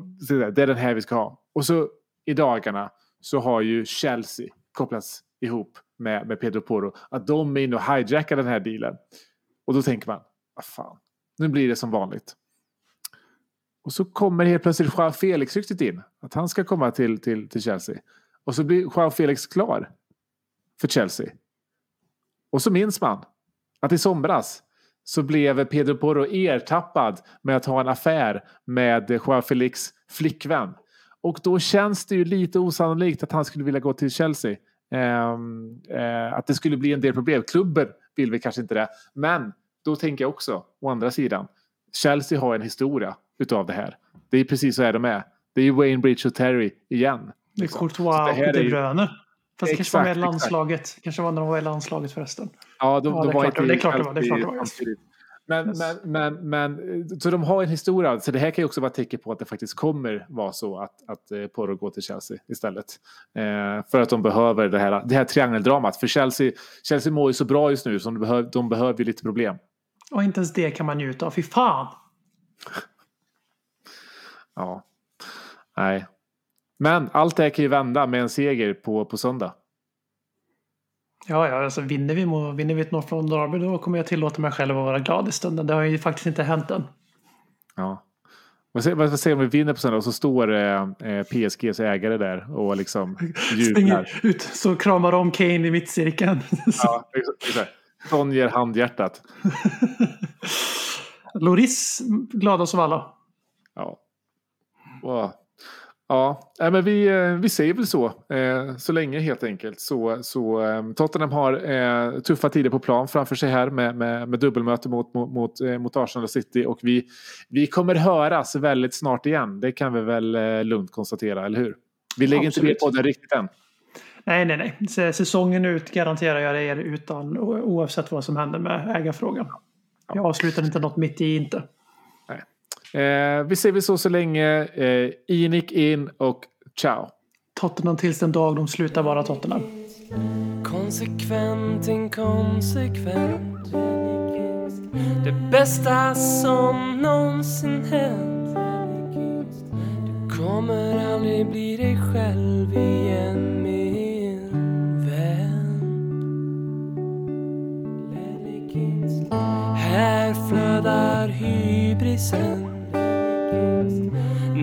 det är den här vi ska ha. Och så i dagarna så har ju Chelsea kopplats ihop med, med Pedro Porro. Att de är inne och hijackar den här dealen. Och då tänker man, vad fan, nu blir det som vanligt. Och så kommer helt plötsligt Joao Felix ryktet in. Att han ska komma till, till, till Chelsea. Och så blir Joao Felix klar för Chelsea. Och så minns man att i somras så blev Pedro Porro ertappad med att ha en affär med Joao Felix flickvän. Och då känns det ju lite osannolikt att han skulle vilja gå till Chelsea. Ehm, eh, att det skulle bli en del problem. Klubben vill vi kanske inte det. Men då tänker jag också, å andra sidan, Chelsea har en historia utav det här. Det är precis så här de är. Det är ju Wayne Bridge och Terry igen. Det är liksom. Courtois det och De Bruyne. Fast det kanske var med i Exakt, exakt. landslaget. Kanske var när de var i landslaget förresten. Ja, de, Ja, de det var klart inte det- det är klart det var, det är klart det var. Men, men, men, men, så de har en historia. Så det här kan ju också vara ett tecken på att det faktiskt kommer vara så att, att eh, Porro går till Chelsea istället. Eh, för att de behöver det här, det här triangeldramat. För Chelsea, Chelsea mår ju så bra just nu så de behöver, de behöver ju lite problem. Och inte ens det kan man njuta av. Fy fan! Ja, nej. Men allt det här kan ju vända med en seger på, på söndag. Ja, ja, alltså vinner vi, vinner vi ett North London Derby då kommer jag tillåta mig själv att vara glad i stunden. Det har ju faktiskt inte hänt än. Ja. Vad säger, vad säger om vi vinner på söndag och så står eh, eh, PSGs ägare där och liksom jublar. Ut så kramar de Kane i mittcirkeln. Ja, exakt. Son ger handhjärtat. Loris gladast av alla. Ja. Och, ja, men vi, eh, vi säger väl så. Eh, så länge helt enkelt. Så, så eh, Tottenham har eh, tuffa tider på plan framför sig här med, med, med dubbelmöte mot, mot, mot, mot Arsenal och City. Och vi, vi kommer höras väldigt snart igen. Det kan vi väl lugnt konstatera, eller hur? Vi lägger Absolut. inte ner på den riktigt än. Nej, nej, nej. Säsongen ut garanterar jag er utan oavsett vad som händer med ägarfrågan. Jag avslutar inte något mitt i inte. Eh, vi säger så så länge. Eh, Inik in och ciao. Tottenham tills den dag de slutar vara Tottenham. Konsekvent, inkonsekvent Det bästa som någonsin hänt kommer aldrig bli dig själv igen min vän Här flödar hybrisen